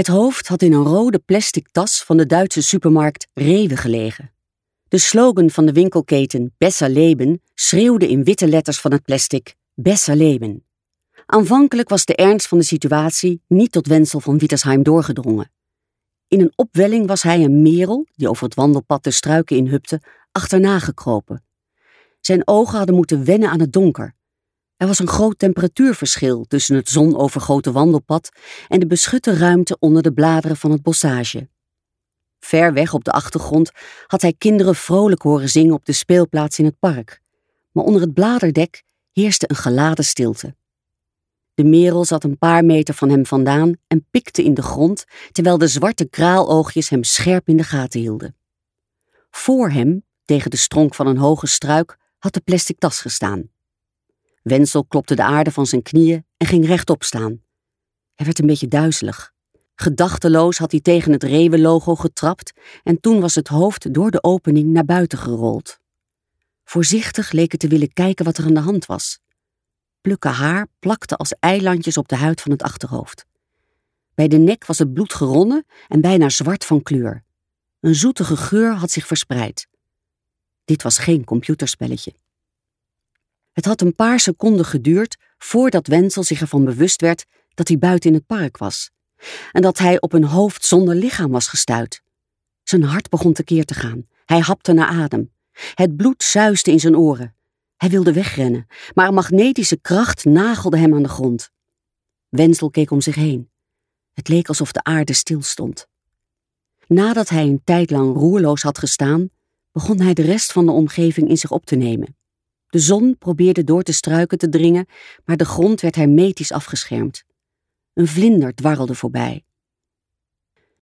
Het hoofd had in een rode plastic tas van de Duitse supermarkt Rewe gelegen. De slogan van de winkelketen Besser Leben schreeuwde in witte letters van het plastic Besser Leben. Aanvankelijk was de ernst van de situatie niet tot Wenzel van Wietersheim doorgedrongen. In een opwelling was hij een merel, die over het wandelpad de struiken inhupte, achterna gekropen. Zijn ogen hadden moeten wennen aan het donker. Er was een groot temperatuurverschil tussen het zonovergoten wandelpad en de beschutte ruimte onder de bladeren van het bossage. Ver weg op de achtergrond had hij kinderen vrolijk horen zingen op de speelplaats in het park, maar onder het bladerdek heerste een geladen stilte. De merel zat een paar meter van hem vandaan en pikte in de grond, terwijl de zwarte kraaloogjes hem scherp in de gaten hielden. Voor hem, tegen de stronk van een hoge struik, had de plastic tas gestaan. Wenzel klopte de aarde van zijn knieën en ging rechtop staan. Hij werd een beetje duizelig. Gedachteloos had hij tegen het Rewe-logo getrapt en toen was het hoofd door de opening naar buiten gerold. Voorzichtig leek het te willen kijken wat er aan de hand was. Plukken haar plakte als eilandjes op de huid van het achterhoofd. Bij de nek was het bloed geronnen en bijna zwart van kleur. Een zoetige geur had zich verspreid. Dit was geen computerspelletje. Het had een paar seconden geduurd voordat Wenzel zich ervan bewust werd dat hij buiten in het park was en dat hij op een hoofd zonder lichaam was gestuit. Zijn hart begon tekeer te gaan. Hij hapte naar adem. Het bloed zuiste in zijn oren. Hij wilde wegrennen, maar een magnetische kracht nagelde hem aan de grond. Wenzel keek om zich heen. Het leek alsof de aarde stilstond. Nadat hij een tijd lang roerloos had gestaan, begon hij de rest van de omgeving in zich op te nemen. De zon probeerde door te struiken te dringen, maar de grond werd hermetisch afgeschermd. Een vlinder dwarrelde voorbij.